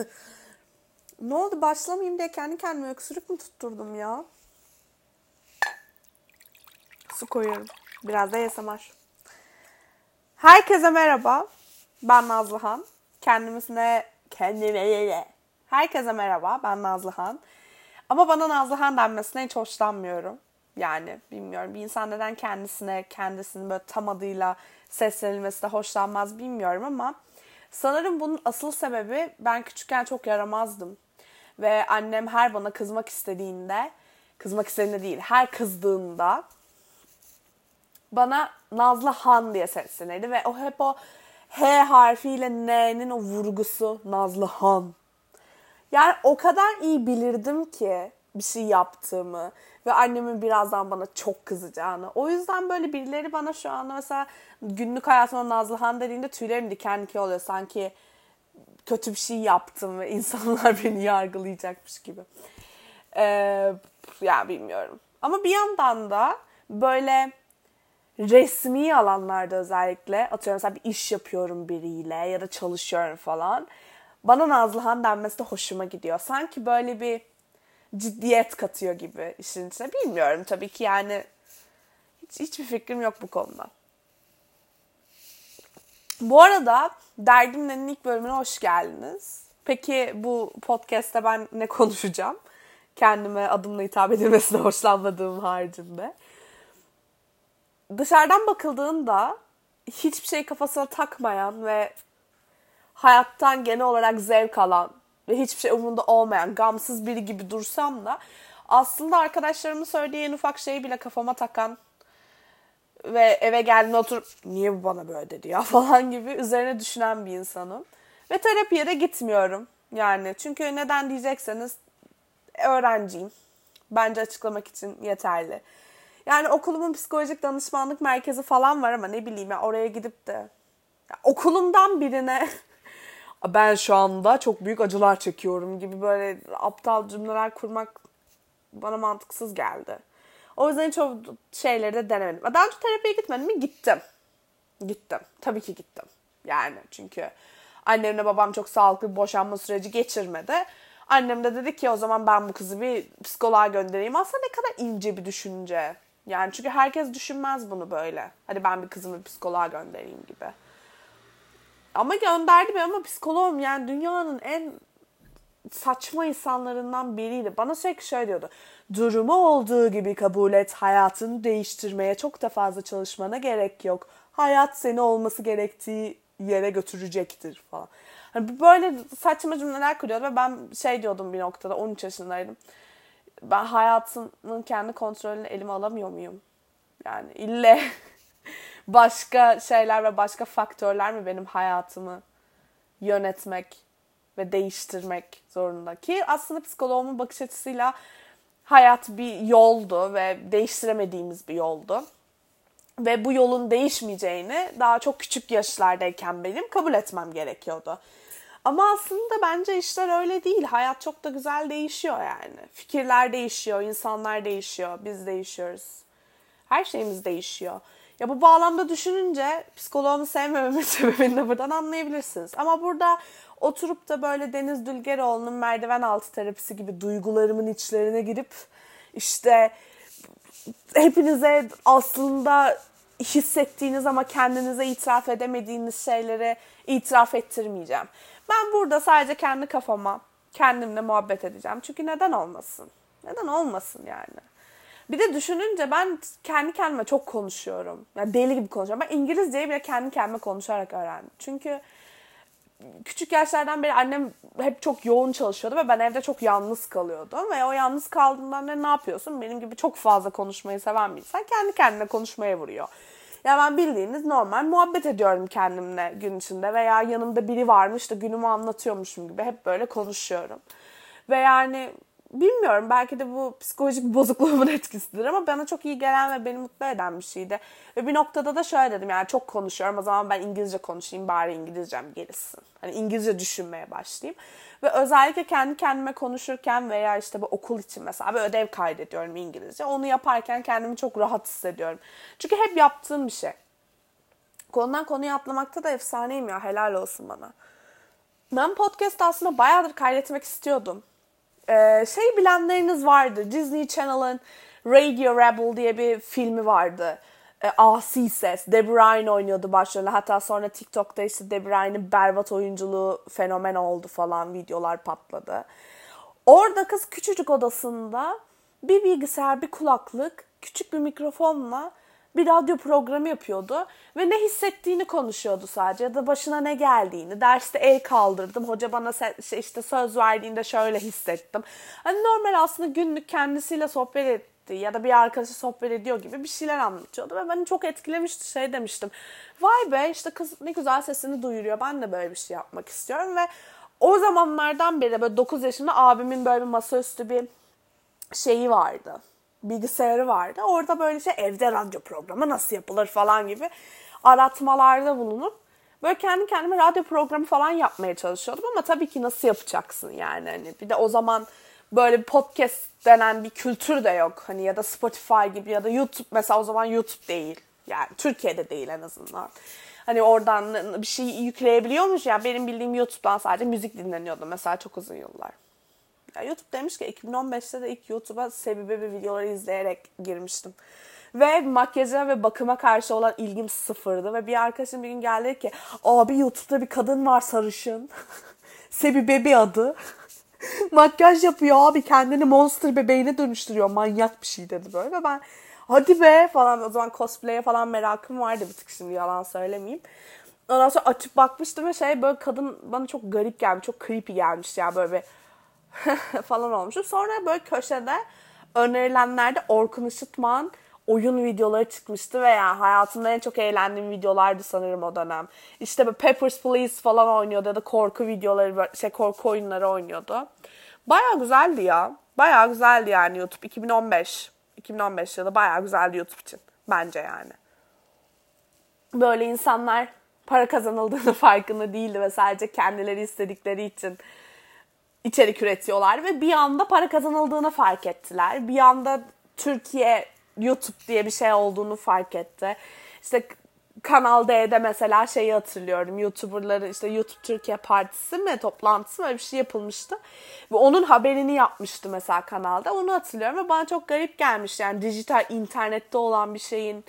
ne oldu başlamayayım diye kendi kendime öksürük mü tutturdum ya? Su koyuyorum. Biraz da yasamar. Herkese merhaba. Ben Nazlıhan. Kendimizine kendime Herkese merhaba. Ben Nazlıhan. Ama bana Nazlıhan denmesine hiç hoşlanmıyorum. Yani bilmiyorum bir insan neden kendisine kendisini böyle tam adıyla seslenilmesi de hoşlanmaz bilmiyorum ama sanırım bunun asıl sebebi ben küçükken çok yaramazdım. Ve annem her bana kızmak istediğinde, kızmak istediğinde değil, her kızdığında bana Nazlı Han diye seslenirdi ve o hep o H harfiyle N'nin o vurgusu Nazlı Han. Yani o kadar iyi bilirdim ki bir şey yaptığımı ve annemin birazdan bana çok kızacağını. O yüzden böyle birileri bana şu anda mesela günlük hayatımda Nazlıhan dediğinde tüylerim diken diken oluyor. Sanki kötü bir şey yaptım ve insanlar beni yargılayacakmış gibi. Ee, ya bilmiyorum. Ama bir yandan da böyle resmi alanlarda özellikle atıyorum mesela bir iş yapıyorum biriyle ya da çalışıyorum falan. Bana Nazlıhan denmesi de hoşuma gidiyor. Sanki böyle bir ciddiyet katıyor gibi işin içine. Bilmiyorum tabii ki yani hiç, hiçbir fikrim yok bu konuda. Bu arada Derdimlerin ilk bölümüne hoş geldiniz. Peki bu podcast'te ben ne konuşacağım? Kendime adımla hitap edilmesine hoşlanmadığım haricinde. Dışarıdan bakıldığında hiçbir şey kafasına takmayan ve hayattan genel olarak zevk alan ve hiçbir şey umurunda olmayan, gamsız biri gibi dursam da aslında arkadaşlarımın söylediği en ufak şeyi bile kafama takan ve eve geldiğinde oturup niye bu bana böyle dedi ya falan gibi üzerine düşünen bir insanım. Ve terapiye de gitmiyorum. Yani çünkü neden diyecekseniz öğrenciyim. Bence açıklamak için yeterli. Yani okulumun psikolojik danışmanlık merkezi falan var ama ne bileyim ya oraya gidip de ya okulumdan birine ben şu anda çok büyük acılar çekiyorum gibi böyle aptal cümleler kurmak bana mantıksız geldi. O yüzden çok şeyleri de denemedim. Daha önce terapiye gitmedim mi? Gittim. Gittim. Tabii ki gittim. Yani çünkü annemle babam çok sağlıklı bir boşanma süreci geçirmedi. Annem de dedi ki o zaman ben bu kızı bir psikoloğa göndereyim. Aslında ne kadar ince bir düşünce. Yani çünkü herkes düşünmez bunu böyle. Hadi ben bir kızımı bir psikoloğa göndereyim gibi. Ama gönderdi bir ama psikoloğum yani dünyanın en saçma insanlarından biriydi. Bana sürekli şöyle diyordu. Durumu olduğu gibi kabul et. Hayatını değiştirmeye çok da fazla çalışmana gerek yok. Hayat seni olması gerektiği yere götürecektir falan. Hani böyle saçma cümleler kuruyordu ve ben şey diyordum bir noktada 13 yaşındaydım. Ben hayatımın kendi kontrolünü elime alamıyor muyum? Yani ille başka şeyler ve başka faktörler mi benim hayatımı yönetmek ve değiştirmek zorunda ki aslında psikoloğumun bakış açısıyla hayat bir yoldu ve değiştiremediğimiz bir yoldu. Ve bu yolun değişmeyeceğini daha çok küçük yaşlardayken benim kabul etmem gerekiyordu. Ama aslında bence işler öyle değil. Hayat çok da güzel değişiyor yani. Fikirler değişiyor, insanlar değişiyor, biz değişiyoruz. Her şeyimiz değişiyor. Ya bu bağlamda düşününce psikoloğumu sevmememin sebebini de buradan anlayabilirsiniz. Ama burada oturup da böyle Deniz Dülgeroğlu'nun merdiven altı terapisi gibi duygularımın içlerine girip işte hepinize aslında hissettiğiniz ama kendinize itiraf edemediğiniz şeyleri itiraf ettirmeyeceğim. Ben burada sadece kendi kafama, kendimle muhabbet edeceğim. Çünkü neden olmasın? Neden olmasın yani? Bir de düşününce ben kendi kendime çok konuşuyorum. Yani deli gibi konuşuyorum. Ben İngilizceyi bile kendi kendime konuşarak öğrendim. Çünkü küçük yaşlardan beri annem hep çok yoğun çalışıyordu ve ben evde çok yalnız kalıyordum. Ve o yalnız kaldığından beri ne yapıyorsun? Benim gibi çok fazla konuşmayı seven bir insan kendi kendine konuşmaya vuruyor. Ya ben bildiğiniz normal muhabbet ediyorum kendimle gün içinde veya yanımda biri varmış da günümü anlatıyormuşum gibi hep böyle konuşuyorum. Ve yani bilmiyorum belki de bu psikolojik bozukluğumun etkisidir ama bana çok iyi gelen ve beni mutlu eden bir şeydi. Ve bir noktada da şöyle dedim yani çok konuşuyorum o zaman ben İngilizce konuşayım bari İngilizcem gelişsin. Hani İngilizce düşünmeye başlayayım. Ve özellikle kendi kendime konuşurken veya işte bu okul için mesela bir ödev kaydediyorum İngilizce. Onu yaparken kendimi çok rahat hissediyorum. Çünkü hep yaptığım bir şey. Konudan konuya atlamakta da efsaneyim ya helal olsun bana. Ben podcast aslında bayağıdır kaydetmek istiyordum. Ee, şey bilenleriniz vardı. Disney Channel'ın Radio Rebel diye bir filmi vardı. Ee, Asi Ses. De Bruyne oynuyordu başrolü. Hatta sonra TikTok'ta işte De Bruyne'in berbat oyunculuğu fenomen oldu falan. Videolar patladı. Orada kız küçücük odasında bir bilgisayar, bir kulaklık, küçük bir mikrofonla bir radyo programı yapıyordu ve ne hissettiğini konuşuyordu sadece ya da başına ne geldiğini. Derste el kaldırdım. Hoca bana şey işte söz verdiğinde şöyle hissettim. Hani normal aslında günlük kendisiyle sohbet etti ya da bir arkadaşı sohbet ediyor gibi bir şeyler anlatıyordu ve beni çok etkilemişti. Şey demiştim. Vay be işte kız ne güzel sesini duyuruyor. Ben de böyle bir şey yapmak istiyorum ve o zamanlardan beri böyle 9 yaşında abimin böyle bir masaüstü bir şeyi vardı bilgisayarı vardı. Orada böyle şey evde radyo programı nasıl yapılır falan gibi aratmalarda bulunup böyle kendi kendime radyo programı falan yapmaya çalışıyordum ama tabii ki nasıl yapacaksın yani hani bir de o zaman böyle bir podcast denen bir kültür de yok hani ya da Spotify gibi ya da YouTube mesela o zaman YouTube değil yani Türkiye'de değil en azından. Hani oradan bir şey yükleyebiliyormuş ya benim bildiğim YouTube'dan sadece müzik dinleniyordu mesela çok uzun yıllar. Ya YouTube demiş ki 2015'te de ilk YouTube'a sebebi videoları izleyerek girmiştim. Ve makyaja ve bakıma karşı olan ilgim sıfırdı. Ve bir arkadaşım bir gün geldi ki abi YouTube'da bir kadın var sarışın. Sebi Bebi adı. Makyaj yapıyor abi kendini monster bebeğine dönüştürüyor. Manyak bir şey dedi böyle. Ve ben hadi be falan o zaman cosplay'e falan merakım vardı bir tık şimdi yalan söylemeyeyim. Ondan sonra açıp bakmıştım ve şey böyle kadın bana çok garip gelmiş. Çok creepy gelmiş ya böyle bir falan olmuşum. Sonra böyle köşede önerilenlerde Orkun Işıtman oyun videoları çıkmıştı veya hayatımda en çok eğlendiğim videolardı sanırım o dönem. İşte böyle Peppers Please falan oynuyordu ya da korku videoları, şey korku oyunları oynuyordu. Baya güzeldi ya. Baya güzeldi yani YouTube 2015. 2015 yılı baya güzeldi YouTube için. Bence yani. Böyle insanlar para kazanıldığını farkında değildi ve sadece kendileri istedikleri için içerik üretiyorlar ve bir anda para kazanıldığını fark ettiler. Bir anda Türkiye YouTube diye bir şey olduğunu fark etti. İşte Kanal D'de mesela şeyi hatırlıyorum. YouTuber'ları işte YouTube Türkiye Partisi mi toplantısı mı öyle bir şey yapılmıştı. Ve onun haberini yapmıştı mesela kanalda. Onu hatırlıyorum ve bana çok garip gelmiş. Yani dijital internette olan bir şeyin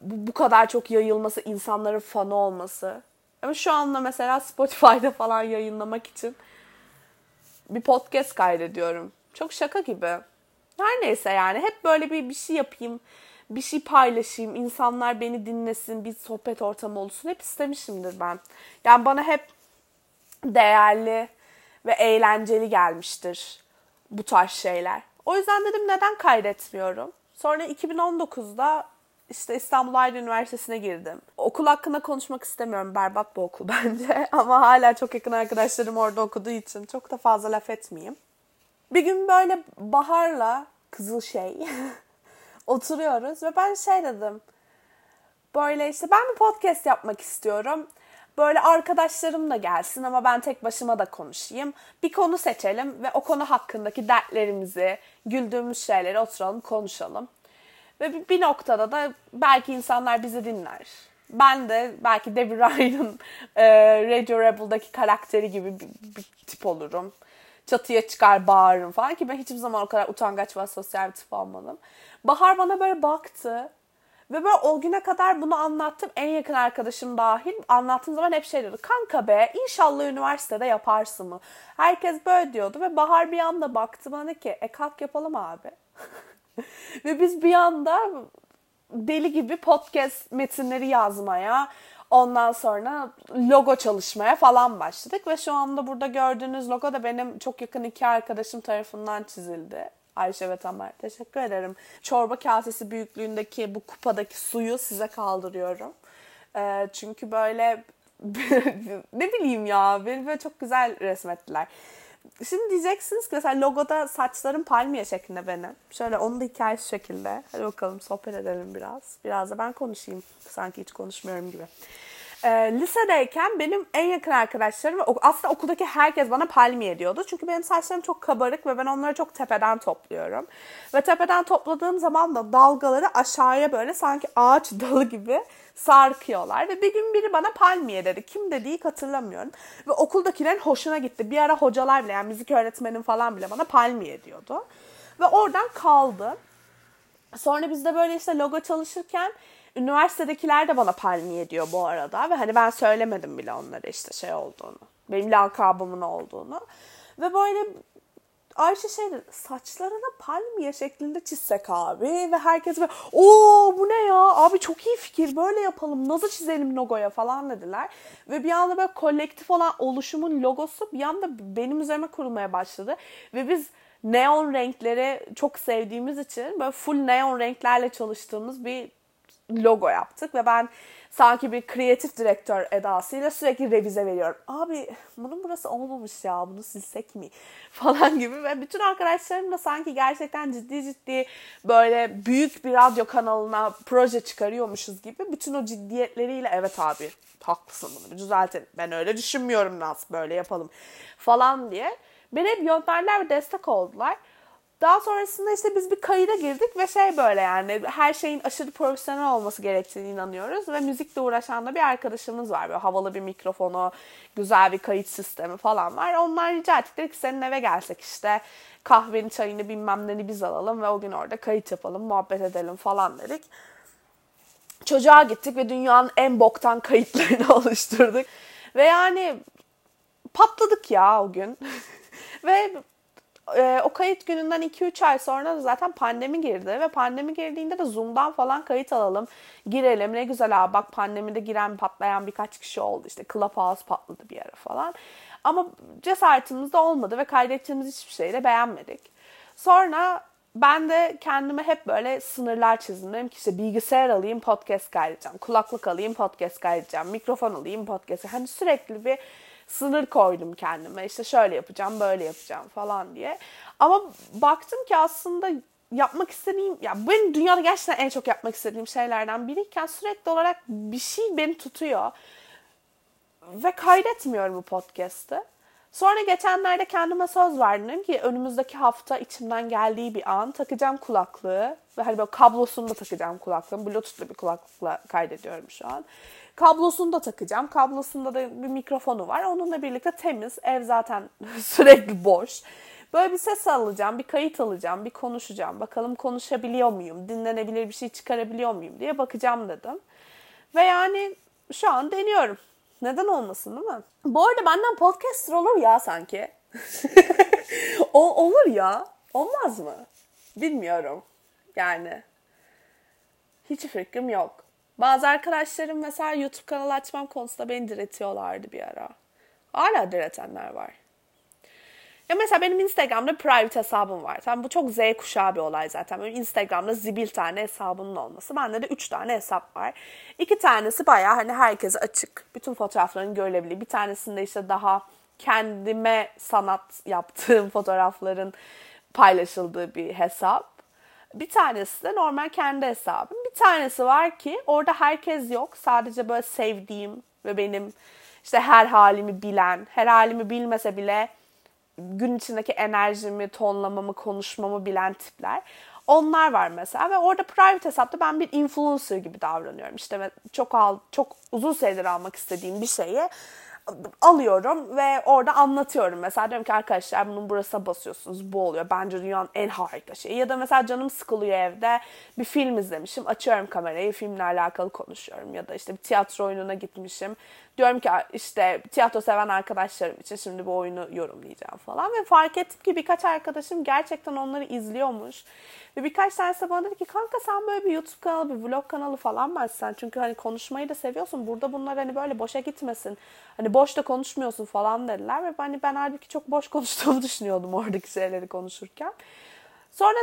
bu, bu kadar çok yayılması, insanların fanı olması. Ama şu anda mesela Spotify'da falan yayınlamak için bir podcast kaydediyorum. Çok şaka gibi. Her neyse yani hep böyle bir bir şey yapayım, bir şey paylaşayım, insanlar beni dinlesin, bir sohbet ortamı olsun. Hep istemişimdir ben. Yani bana hep değerli ve eğlenceli gelmiştir bu tarz şeyler. O yüzden dedim neden kaydetmiyorum? Sonra 2019'da işte İstanbul Aydın Üniversitesi'ne girdim. Okul hakkında konuşmak istemiyorum. Berbat bir okul bence. Ama hala çok yakın arkadaşlarım orada okuduğu için çok da fazla laf etmeyeyim. Bir gün böyle Bahar'la kızıl şey oturuyoruz ve ben şey dedim. Böyle işte ben bir podcast yapmak istiyorum. Böyle arkadaşlarım da gelsin ama ben tek başıma da konuşayım. Bir konu seçelim ve o konu hakkındaki dertlerimizi, güldüğümüz şeyleri oturalım konuşalım. Ve bir noktada da belki insanlar bizi dinler. Ben de belki Debbie Ryan'ın e, Radio Rebel'daki karakteri gibi bir, bir tip olurum. Çatıya çıkar bağırırım falan ki ben hiçbir zaman o kadar utangaç ve sosyal bir tip olmadım. Bahar bana böyle baktı ve böyle o güne kadar bunu anlattım. En yakın arkadaşım dahil anlattığım zaman hep şey diyordu. Kanka be inşallah üniversitede yaparsın mı? Herkes böyle diyordu ve Bahar bir anda baktı bana ki e kalk yapalım abi. Ve biz bir anda deli gibi podcast metinleri yazmaya, ondan sonra logo çalışmaya falan başladık. Ve şu anda burada gördüğünüz logo da benim çok yakın iki arkadaşım tarafından çizildi. Ayşe ve Tamer. Teşekkür ederim. Çorba kasesi büyüklüğündeki bu kupadaki suyu size kaldırıyorum. Ee, çünkü böyle ne bileyim ya beni böyle çok güzel resmettiler. Şimdi diyeceksiniz ki mesela logoda saçlarım palmiye şeklinde benim. Şöyle onun da hikayesi şekilde. Hadi bakalım sohbet edelim biraz. Biraz da ben konuşayım. Sanki hiç konuşmuyorum gibi. E, lisedeyken benim en yakın arkadaşlarım aslında okuldaki herkes bana palmiye diyordu. Çünkü benim saçlarım çok kabarık ve ben onları çok tepeden topluyorum. Ve tepeden topladığım zaman da dalgaları aşağıya böyle sanki ağaç dalı gibi sarkıyorlar. Ve bir gün biri bana palmiye dedi. Kim dediği hatırlamıyorum. Ve okuldakilerin hoşuna gitti. Bir ara hocalar bile yani müzik öğretmenim falan bile bana palmiye diyordu. Ve oradan kaldı. Sonra biz de böyle işte logo çalışırken üniversitedekiler de bana palmiye diyor bu arada. Ve hani ben söylemedim bile onlara işte şey olduğunu. Benim lakabımın olduğunu. Ve böyle Ayşe şey dedi, saçlarına palmiye şeklinde çizsek abi ve herkes böyle o bu ne ya abi çok iyi fikir böyle yapalım nasıl çizelim logoya falan dediler. Ve bir anda böyle kolektif olan oluşumun logosu bir anda benim üzerime kurulmaya başladı. Ve biz neon renkleri çok sevdiğimiz için böyle full neon renklerle çalıştığımız bir logo yaptık ve ben sanki bir kreatif direktör edasıyla sürekli revize veriyorum. Abi bunun burası olmamış ya bunu silsek mi falan gibi ve bütün arkadaşlarım da sanki gerçekten ciddi ciddi böyle büyük bir radyo kanalına proje çıkarıyormuşuz gibi bütün o ciddiyetleriyle evet abi haklısın bunu bir düzeltelim ben öyle düşünmüyorum nasıl böyle yapalım falan diye beni hep yönterler ve destek oldular. Daha sonrasında işte biz bir kayıda girdik ve şey böyle yani her şeyin aşırı profesyonel olması gerektiğini inanıyoruz. Ve müzikle uğraşan da bir arkadaşımız var. Böyle havalı bir mikrofonu, güzel bir kayıt sistemi falan var. Onlar rica ettik ki senin eve gelsek işte kahveni, çayını bilmem neni biz alalım ve o gün orada kayıt yapalım, muhabbet edelim falan dedik. Çocuğa gittik ve dünyanın en boktan kayıtlarını oluşturduk. Ve yani patladık ya o gün. ve e, o kayıt gününden 2-3 ay sonra da zaten pandemi girdi ve pandemi girdiğinde de Zoom'dan falan kayıt alalım. Girelim ne güzel abi bak pandemide giren patlayan birkaç kişi oldu işte Clubhouse patladı bir ara falan. Ama cesaretimiz de olmadı ve kaydettiğimiz hiçbir şeyi de beğenmedik. Sonra ben de kendime hep böyle sınırlar çizdim. Dedim ki işte bilgisayar alayım podcast kaydedeceğim. Kulaklık alayım podcast kaydedeceğim. Mikrofon alayım podcast. Hani sürekli bir sınır koydum kendime. İşte şöyle yapacağım, böyle yapacağım falan diye. Ama baktım ki aslında yapmak istediğim, ya benim dünyada gerçekten en çok yapmak istediğim şeylerden biriyken sürekli olarak bir şey beni tutuyor. Ve kaydetmiyorum bu podcast'ı. Sonra geçenlerde kendime söz verdim ki önümüzdeki hafta içimden geldiği bir an takacağım kulaklığı ve hani böyle kablosunu da takacağım kulaklığım. Bluetooth'lu bir kulaklıkla kaydediyorum şu an. Kablosunu da takacağım. Kablosunda da bir mikrofonu var. Onunla birlikte temiz. Ev zaten sürekli boş. Böyle bir ses alacağım, bir kayıt alacağım, bir konuşacağım. Bakalım konuşabiliyor muyum, dinlenebilir bir şey çıkarabiliyor muyum diye bakacağım dedim. Ve yani şu an deniyorum. Neden olmasın değil mi? Bu arada benden podcaster olur ya sanki. o olur ya. Olmaz mı? Bilmiyorum. Yani hiç fikrim yok. Bazı arkadaşlarım mesela YouTube kanalı açmam konusunda beni diretiyorlardı bir ara. Hala diretenler var. Ya mesela benim Instagram'da private hesabım var. Tamam bu çok Z kuşağı bir olay zaten. Böyle Instagram'da zibil tane hesabının olması. Bende de üç tane hesap var. İki tanesi bayağı hani herkese açık. Bütün fotoğrafların görülebilir. Bir tanesinde işte daha kendime sanat yaptığım fotoğrafların paylaşıldığı bir hesap. Bir tanesi de normal kendi hesabım. Bir tanesi var ki orada herkes yok. Sadece böyle sevdiğim ve benim işte her halimi bilen, her halimi bilmese bile gün içindeki enerjimi, tonlamamı, konuşmamı bilen tipler. Onlar var mesela ve orada private hesapta ben bir influencer gibi davranıyorum. İşte çok al, çok uzun süredir almak istediğim bir şeyi alıyorum ve orada anlatıyorum. Mesela diyorum ki arkadaşlar bunun burasına basıyorsunuz bu oluyor. Bence dünyanın en harika şeyi. Ya da mesela canım sıkılıyor evde bir film izlemişim. Açıyorum kamerayı filmle alakalı konuşuyorum. Ya da işte bir tiyatro oyununa gitmişim. Diyorum ki işte tiyatro seven arkadaşlarım için şimdi bu oyunu yorumlayacağım falan. Ve fark ettim ki birkaç arkadaşım gerçekten onları izliyormuş. Ve birkaç tanesi bana dedi ki kanka sen böyle bir YouTube kanalı, bir vlog kanalı falan mı açsan? Çünkü hani konuşmayı da seviyorsun. Burada bunlar hani böyle boşa gitmesin. Hani boş da konuşmuyorsun falan dediler. Ve hani ben halbuki çok boş konuştuğumu düşünüyordum oradaki şeyleri konuşurken. Sonra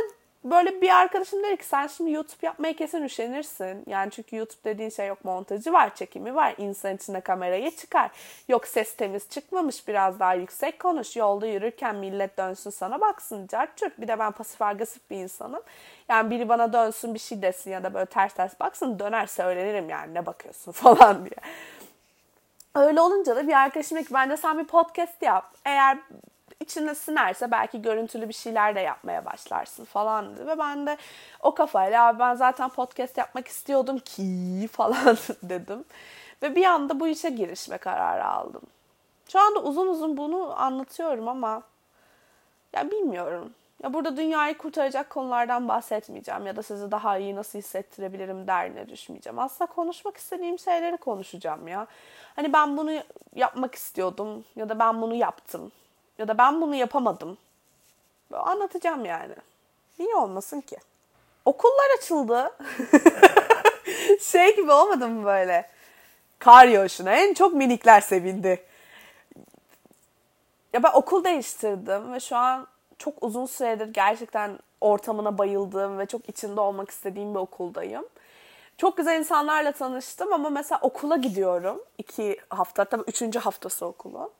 böyle bir arkadaşım dedi ki sen şimdi YouTube yapmaya kesin üşenirsin. Yani çünkü YouTube dediğin şey yok montajı var, çekimi var. İnsan içine kameraya çıkar. Yok ses temiz çıkmamış biraz daha yüksek konuş. Yolda yürürken millet dönsün sana baksın. Cartçurt. Bir de ben pasif agresif bir insanım. Yani biri bana dönsün bir şey desin ya da böyle ters ters baksın döner söylenirim yani ne bakıyorsun falan diye. Öyle olunca da bir arkadaşım dedi ki bence sen bir podcast yap. Eğer içine sinerse belki görüntülü bir şeyler de yapmaya başlarsın falan dedi. Ve ben de o kafayla abi ben zaten podcast yapmak istiyordum ki falan dedim. Ve bir anda bu işe girişme kararı aldım. Şu anda uzun uzun bunu anlatıyorum ama ya bilmiyorum. Ya burada dünyayı kurtaracak konulardan bahsetmeyeceğim ya da sizi daha iyi nasıl hissettirebilirim derdine düşmeyeceğim. Aslında konuşmak istediğim şeyleri konuşacağım ya. Hani ben bunu yapmak istiyordum ya da ben bunu yaptım ya da ben bunu yapamadım. Böyle anlatacağım yani. Niye olmasın ki? Okullar açıldı. şey gibi olmadı mı böyle? Kar yağışına en çok minikler sevindi. Ya ben okul değiştirdim ve şu an çok uzun süredir gerçekten ortamına bayıldığım ve çok içinde olmak istediğim bir okuldayım. Çok güzel insanlarla tanıştım ama mesela okula gidiyorum. iki hafta, tabii üçüncü haftası okulun.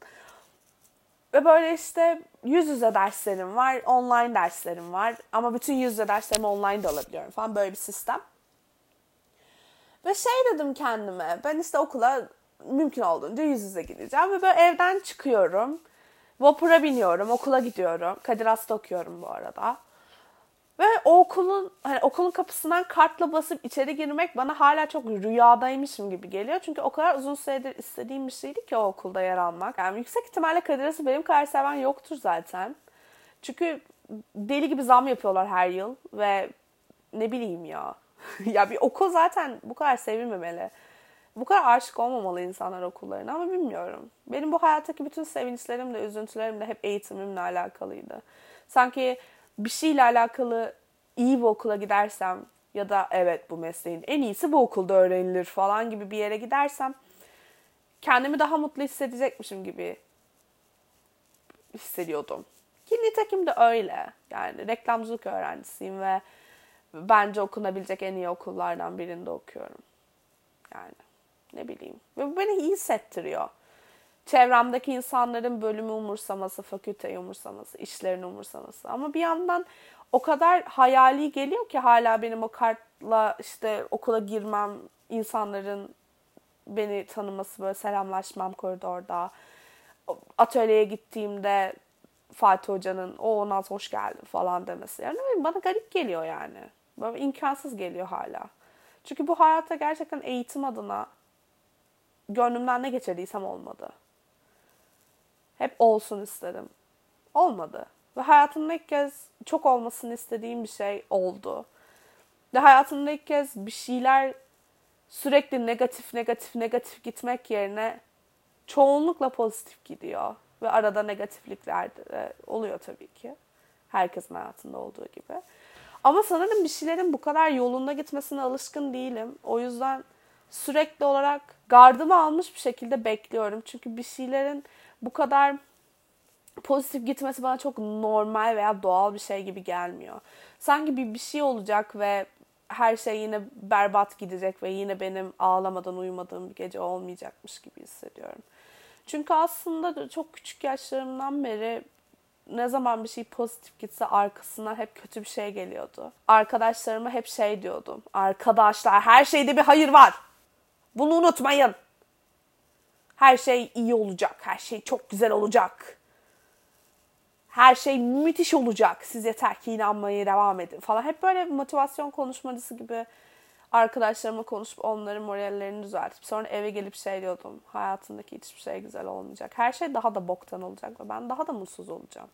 Ve böyle işte yüz yüze derslerim var, online derslerim var. Ama bütün yüz yüze derslerimi online de alabiliyorum falan böyle bir sistem. Ve şey dedim kendime, ben işte okula mümkün olduğunca yüz yüze gideceğim. Ve böyle evden çıkıyorum. Vapura biniyorum, okula gidiyorum. Kadir Has'ta okuyorum bu arada. Ve o okulun hani okulun kapısından kartla basıp içeri girmek bana hala çok rüyadaymışım gibi geliyor. Çünkü o kadar uzun süredir istediğim bir şeydi ki o okulda yer almak. Yani yüksek ihtimalle Kadir Has'ı benim kadar seven yoktur zaten. Çünkü deli gibi zam yapıyorlar her yıl ve ne bileyim ya. ya bir okul zaten bu kadar sevilmemeli. Bu kadar aşık olmamalı insanlar okullarına ama bilmiyorum. Benim bu hayattaki bütün sevinçlerim de üzüntülerim de hep eğitimimle alakalıydı. Sanki bir şeyle alakalı iyi bir okula gidersem ya da evet bu mesleğin en iyisi bu okulda öğrenilir falan gibi bir yere gidersem kendimi daha mutlu hissedecekmişim gibi hissediyordum. Ki nitekim de öyle. Yani reklamcılık öğrencisiyim ve bence okunabilecek en iyi okullardan birinde okuyorum. Yani ne bileyim. Ve bu beni iyi hissettiriyor. Çevremdeki insanların bölümü umursaması, fakülteyi umursaması, işlerini umursaması. Ama bir yandan o kadar hayali geliyor ki hala benim o kartla işte okula girmem, insanların beni tanıması, böyle selamlaşmam koridorda. Atölyeye gittiğimde Fatih Hoca'nın o Naz hoş geldin falan demesi. Yani bana garip geliyor yani. Böyle imkansız geliyor hala. Çünkü bu hayatta gerçekten eğitim adına gönlümden ne geçirdiysem olmadı. Hep olsun istedim. Olmadı. Ve hayatımda ilk kez çok olmasını istediğim bir şey oldu. Ve hayatımda ilk kez bir şeyler sürekli negatif negatif negatif gitmek yerine çoğunlukla pozitif gidiyor. Ve arada negatiflikler de oluyor tabii ki. Herkesin hayatında olduğu gibi. Ama sanırım bir şeylerin bu kadar yolunda gitmesine alışkın değilim. O yüzden sürekli olarak gardımı almış bir şekilde bekliyorum. Çünkü bir şeylerin bu kadar pozitif gitmesi bana çok normal veya doğal bir şey gibi gelmiyor. Sanki bir bir şey olacak ve her şey yine berbat gidecek ve yine benim ağlamadan uyumadığım bir gece olmayacakmış gibi hissediyorum. Çünkü aslında çok küçük yaşlarımdan beri ne zaman bir şey pozitif gitse arkasından hep kötü bir şey geliyordu. Arkadaşlarıma hep şey diyordum. Arkadaşlar her şeyde bir hayır var. Bunu unutmayın. Her şey iyi olacak. Her şey çok güzel olacak. Her şey müthiş olacak. Siz yeter ki inanmaya devam edin falan. Hep böyle motivasyon konuşmacısı gibi arkadaşlarıma konuşup onların morallerini düzeltip sonra eve gelip şey diyordum. Hayatındaki hiçbir şey güzel olmayacak. Her şey daha da boktan olacak ve ben daha da mutsuz olacağım.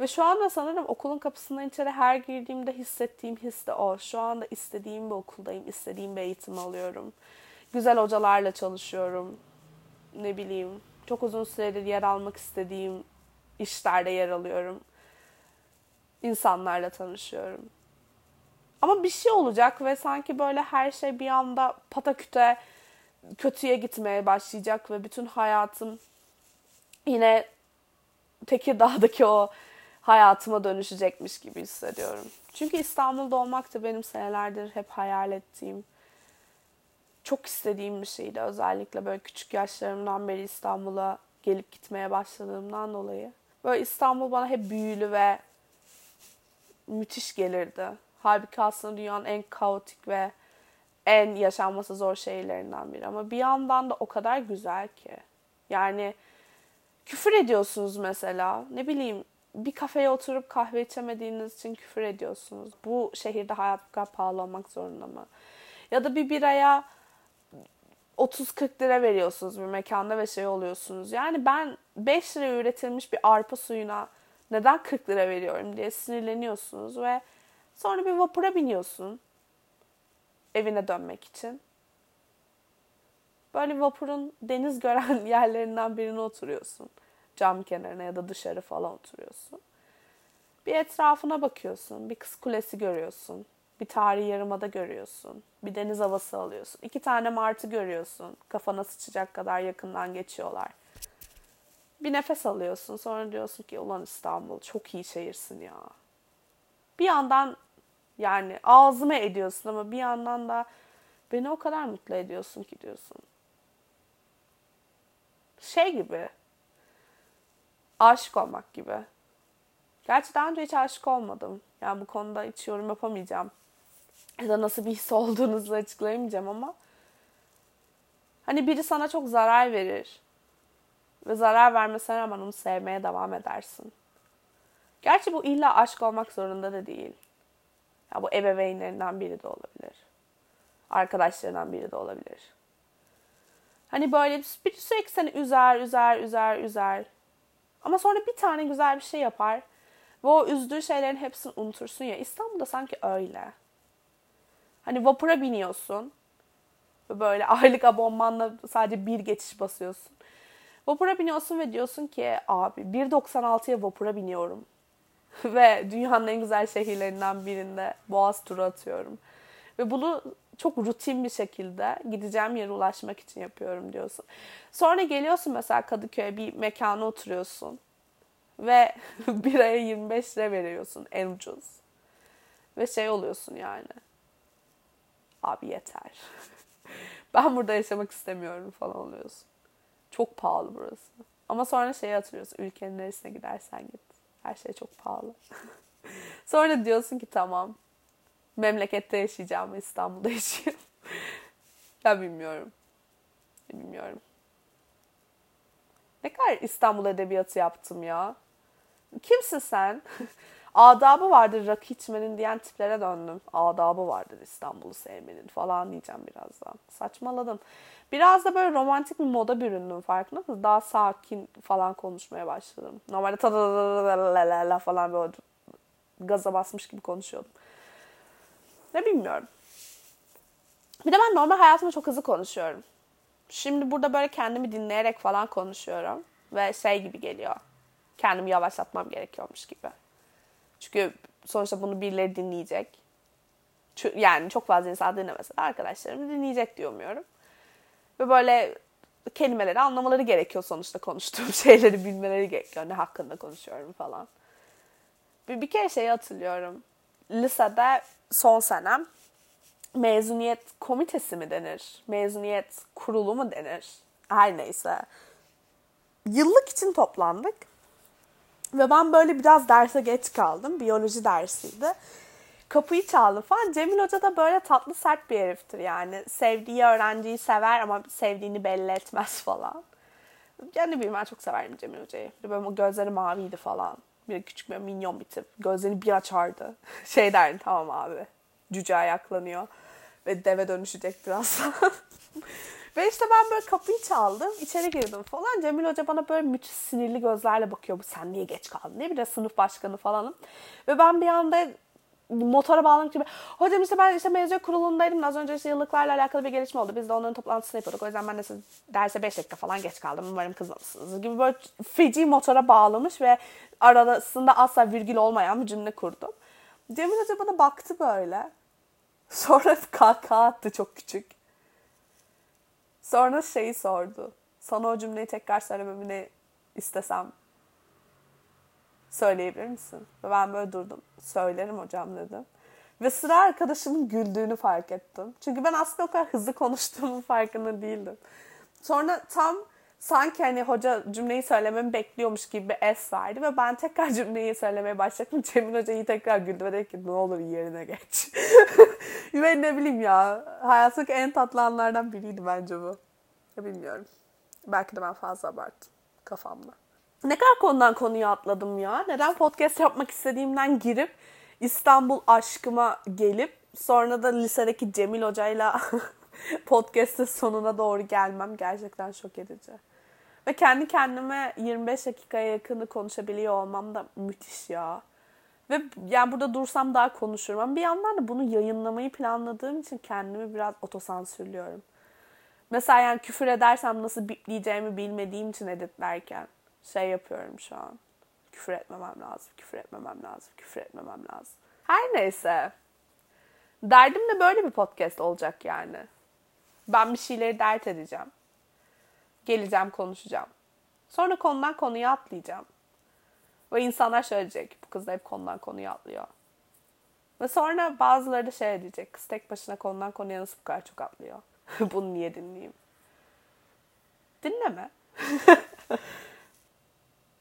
Ve şu anda sanırım okulun kapısından içeri her girdiğimde hissettiğim his de o. Şu anda istediğim bir okuldayım, istediğim bir eğitim alıyorum. Güzel hocalarla çalışıyorum. Ne bileyim, çok uzun süredir yer almak istediğim işlerde yer alıyorum. İnsanlarla tanışıyorum. Ama bir şey olacak ve sanki böyle her şey bir anda pataküte kötüye gitmeye başlayacak ve bütün hayatım yine Tekirdağ'daki o hayatıma dönüşecekmiş gibi hissediyorum. Çünkü İstanbul'da olmak da benim senelerdir hep hayal ettiğim, çok istediğim bir şeydi. Özellikle böyle küçük yaşlarımdan beri İstanbul'a gelip gitmeye başladığımdan dolayı. Böyle İstanbul bana hep büyülü ve müthiş gelirdi. Halbuki aslında dünyanın en kaotik ve en yaşanması zor şehirlerinden biri. Ama bir yandan da o kadar güzel ki. Yani küfür ediyorsunuz mesela. Ne bileyim bir kafeye oturup kahve içemediğiniz için küfür ediyorsunuz. Bu şehirde hayat bu kadar pahalı olmak zorunda mı? Ya da bir biraya 30-40 lira veriyorsunuz bir mekanda ve şey oluyorsunuz. Yani ben 5 lira üretilmiş bir arpa suyuna neden 40 lira veriyorum diye sinirleniyorsunuz ve sonra bir vapura biniyorsun evine dönmek için. Böyle vapurun deniz gören yerlerinden birine oturuyorsun. Cam kenarına ya da dışarı falan oturuyorsun. Bir etrafına bakıyorsun. Bir kız kulesi görüyorsun. Bir tarihi yarımada görüyorsun. Bir deniz havası alıyorsun. İki tane martı görüyorsun. Kafana sıçacak kadar yakından geçiyorlar. Bir nefes alıyorsun. Sonra diyorsun ki ulan İstanbul çok iyi şehirsin ya. Bir yandan yani ağzıma ediyorsun ama bir yandan da beni o kadar mutlu ediyorsun ki diyorsun. Şey gibi. Aşık olmak gibi. Gerçi daha önce hiç aşık olmadım. Yani bu konuda hiç yorum yapamayacağım. Ya da nasıl bir his olduğunuzu açıklayamayacağım ama hani biri sana çok zarar verir ve zarar vermesine rağmen onu sevmeye devam edersin. Gerçi bu illa aşk olmak zorunda da değil. Ya bu ebeveynlerinden biri de olabilir. Arkadaşlarından biri de olabilir. Hani böyle bir sürekli seni üzer, üzer, üzer, üzer. Ama sonra bir tane güzel bir şey yapar. Ve o üzdüğü şeylerin hepsini unutursun ya. İstanbul'da sanki öyle. Hani vapura biniyorsun. Böyle aylık abonmanla sadece bir geçiş basıyorsun. Vapura biniyorsun ve diyorsun ki abi 1.96'ya vapura biniyorum. ve dünyanın en güzel şehirlerinden birinde Boğaz turu atıyorum. Ve bunu çok rutin bir şekilde gideceğim yere ulaşmak için yapıyorum diyorsun. Sonra geliyorsun mesela Kadıköy'e bir mekana oturuyorsun. Ve bir aya 25 lira veriyorsun en ucuz. Ve şey oluyorsun yani. Abi yeter. ben burada yaşamak istemiyorum falan oluyorsun. Çok pahalı burası. Ama sonra şeyi hatırlıyorsun. Ülkenin neresine gidersen git. Her şey çok pahalı. sonra diyorsun ki tamam. Memlekette yaşayacağım İstanbul'da yaşayayım. ya bilmiyorum. Bilmiyorum. Ne kadar İstanbul Edebiyatı yaptım ya. Kimsin sen? Adabı vardır rakı içmenin diyen tiplere döndüm. Adabı vardır İstanbul'u sevmenin falan diyeceğim birazdan. Saçmaladım. Biraz da böyle romantik bir moda büründüm farkında mısın? Daha sakin falan konuşmaya başladım. Normalde ta falan böyle gaza basmış gibi konuşuyordum. Ne bilmiyorum. Bir de ben normal hayatımda çok hızlı konuşuyorum. Şimdi burada böyle kendimi dinleyerek falan konuşuyorum. Ve şey gibi geliyor. Kendimi yavaşlatmam gerekiyormuş gibi. Çünkü sonuçta bunu birileri dinleyecek. Yani çok fazla insan dinlemese de arkadaşlarım dinleyecek diye umuyorum. Ve böyle kelimeleri anlamaları gerekiyor sonuçta konuştuğum şeyleri bilmeleri gerekiyor. Ne hakkında konuşuyorum falan. Bir, bir kere şeyi hatırlıyorum. Lisede son senem mezuniyet komitesi mi denir? Mezuniyet kurulu mu denir? Her neyse. Yıllık için toplandık. Ve ben böyle biraz derse geç kaldım. Biyoloji dersiydi. Kapıyı çaldı falan. Cemil Hoca da böyle tatlı sert bir heriftir yani. Sevdiği öğrenciyi sever ama sevdiğini belli etmez falan. Yani bileyim ben çok severim Cemil Hoca'yı. Böyle gözleri maviydi falan. Bir küçük bir minyon bir tip. Gözlerini bir açardı. Şey derdi tamam abi. Cüce ayaklanıyor. Ve deve dönüşecek birazdan. Ve işte ben böyle kapıyı çaldım. içeri girdim falan. Cemil Hoca bana böyle müthiş sinirli gözlerle bakıyor. Bu sen niye geç kaldın? Ne de sınıf başkanı falanım. Ve ben bir anda motora bağlamak gibi. Hocam işte ben işte mezun kurulundaydım. Az önce işte yıllıklarla alakalı bir gelişme oldu. Biz de onların toplantısını yapıyorduk. O yüzden ben de derse 5 dakika falan geç kaldım. Umarım kızmamışsınız gibi böyle feci motora bağlamış ve arasında asla virgül olmayan bir cümle kurdum. Cemil Hoca bana baktı böyle. Sonra kahkaha attı çok küçük. Sonra şeyi sordu. Sana o cümleyi tekrar söylememi istesem söyleyebilir misin? Ve ben böyle durdum. Söylerim hocam dedim. Ve sıra arkadaşımın güldüğünü fark ettim. Çünkü ben aslında o kadar hızlı konuştuğumun farkında değildim. Sonra tam sanki hani hoca cümleyi söylememi bekliyormuş gibi bir es verdi ve ben tekrar cümleyi söylemeye başladım. Cemil Hoca iyi tekrar güldü ve dedi ki ne olur yerine geç. ve ne bileyim ya hayattaki en tatlı anlardan biriydi bence bu. Ya bilmiyorum. Belki de ben fazla abarttım kafamda. Ne kadar konudan konuya atladım ya. Neden podcast yapmak istediğimden girip İstanbul aşkıma gelip sonra da lisedeki Cemil Hoca'yla podcast'ın sonuna doğru gelmem gerçekten şok edici. Ve kendi kendime 25 dakikaya yakını konuşabiliyor olmam da müthiş ya. Ve yani burada dursam daha konuşurum. Ama bir yandan da bunu yayınlamayı planladığım için kendimi biraz otosansürlüyorum. Mesela yani küfür edersem nasıl bipleyeceğimi bilmediğim için editlerken şey yapıyorum şu an. Küfür etmemem lazım, küfür etmemem lazım, küfür etmemem lazım. Her neyse. Derdim de böyle bir podcast olacak yani. Ben bir şeyleri dert edeceğim. Geleceğim, konuşacağım. Sonra konudan konuya atlayacağım. Ve insanlar söyleyecek. Bu kız da hep konudan konuya atlıyor. Ve sonra bazıları da şey diyecek. Kız tek başına konudan konuya nasıl bu kadar çok atlıyor? Bunu niye dinleyeyim? Dinleme.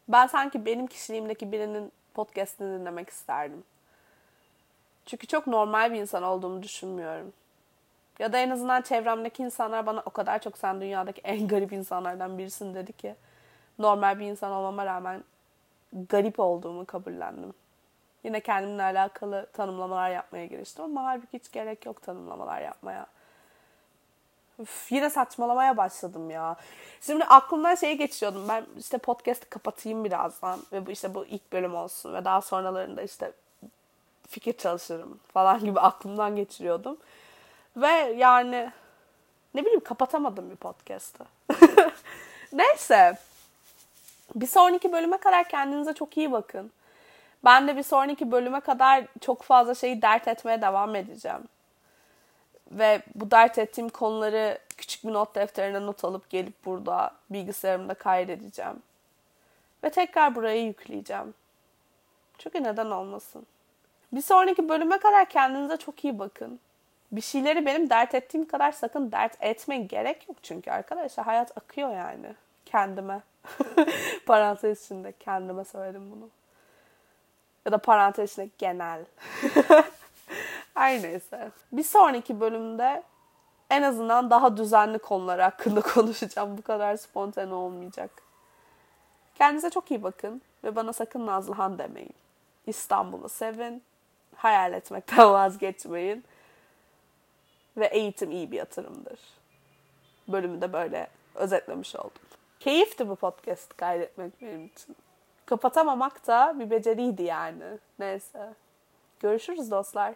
ben sanki benim kişiliğimdeki birinin podcastini dinlemek isterdim. Çünkü çok normal bir insan olduğumu düşünmüyorum. Ya da en azından çevremdeki insanlar bana o kadar çok sen dünyadaki en garip insanlardan birisin dedi ki normal bir insan olmama rağmen garip olduğumu kabullendim. Yine kendimle alakalı tanımlamalar yapmaya giriştim ama halbuki hiç gerek yok tanımlamalar yapmaya. Üf, yine saçmalamaya başladım ya. Şimdi aklımdan şeyi geçiriyordum. Ben işte podcast'ı kapatayım birazdan ve bu işte bu ilk bölüm olsun ve daha sonralarında işte fikir çalışırım falan gibi aklımdan geçiriyordum. Ve yani ne bileyim kapatamadım bir podcast'ı. Neyse. Bir sonraki bölüme kadar kendinize çok iyi bakın. Ben de bir sonraki bölüme kadar çok fazla şeyi dert etmeye devam edeceğim. Ve bu dert ettiğim konuları küçük bir not defterine not alıp gelip burada bilgisayarımda kaydedeceğim. Ve tekrar buraya yükleyeceğim. Çünkü neden olmasın? Bir sonraki bölüme kadar kendinize çok iyi bakın. Bir şeyleri benim dert ettiğim kadar sakın dert etmeyin. Gerek yok çünkü arkadaşlar. Hayat akıyor yani. Kendime. parantez içinde kendime söyledim bunu. Ya da parantez içinde genel. Her neyse. Bir sonraki bölümde en azından daha düzenli konular hakkında konuşacağım. Bu kadar spontane olmayacak. Kendinize çok iyi bakın ve bana sakın Nazlıhan demeyin. İstanbul'u sevin. Hayal etmekten vazgeçmeyin. Ve eğitim iyi bir yatırımdır. Bölümü de böyle özetlemiş oldum. Keyifti bu podcast kaydetmek benim için. Kapatamamak da bir beceriydi yani. Neyse. Görüşürüz dostlar.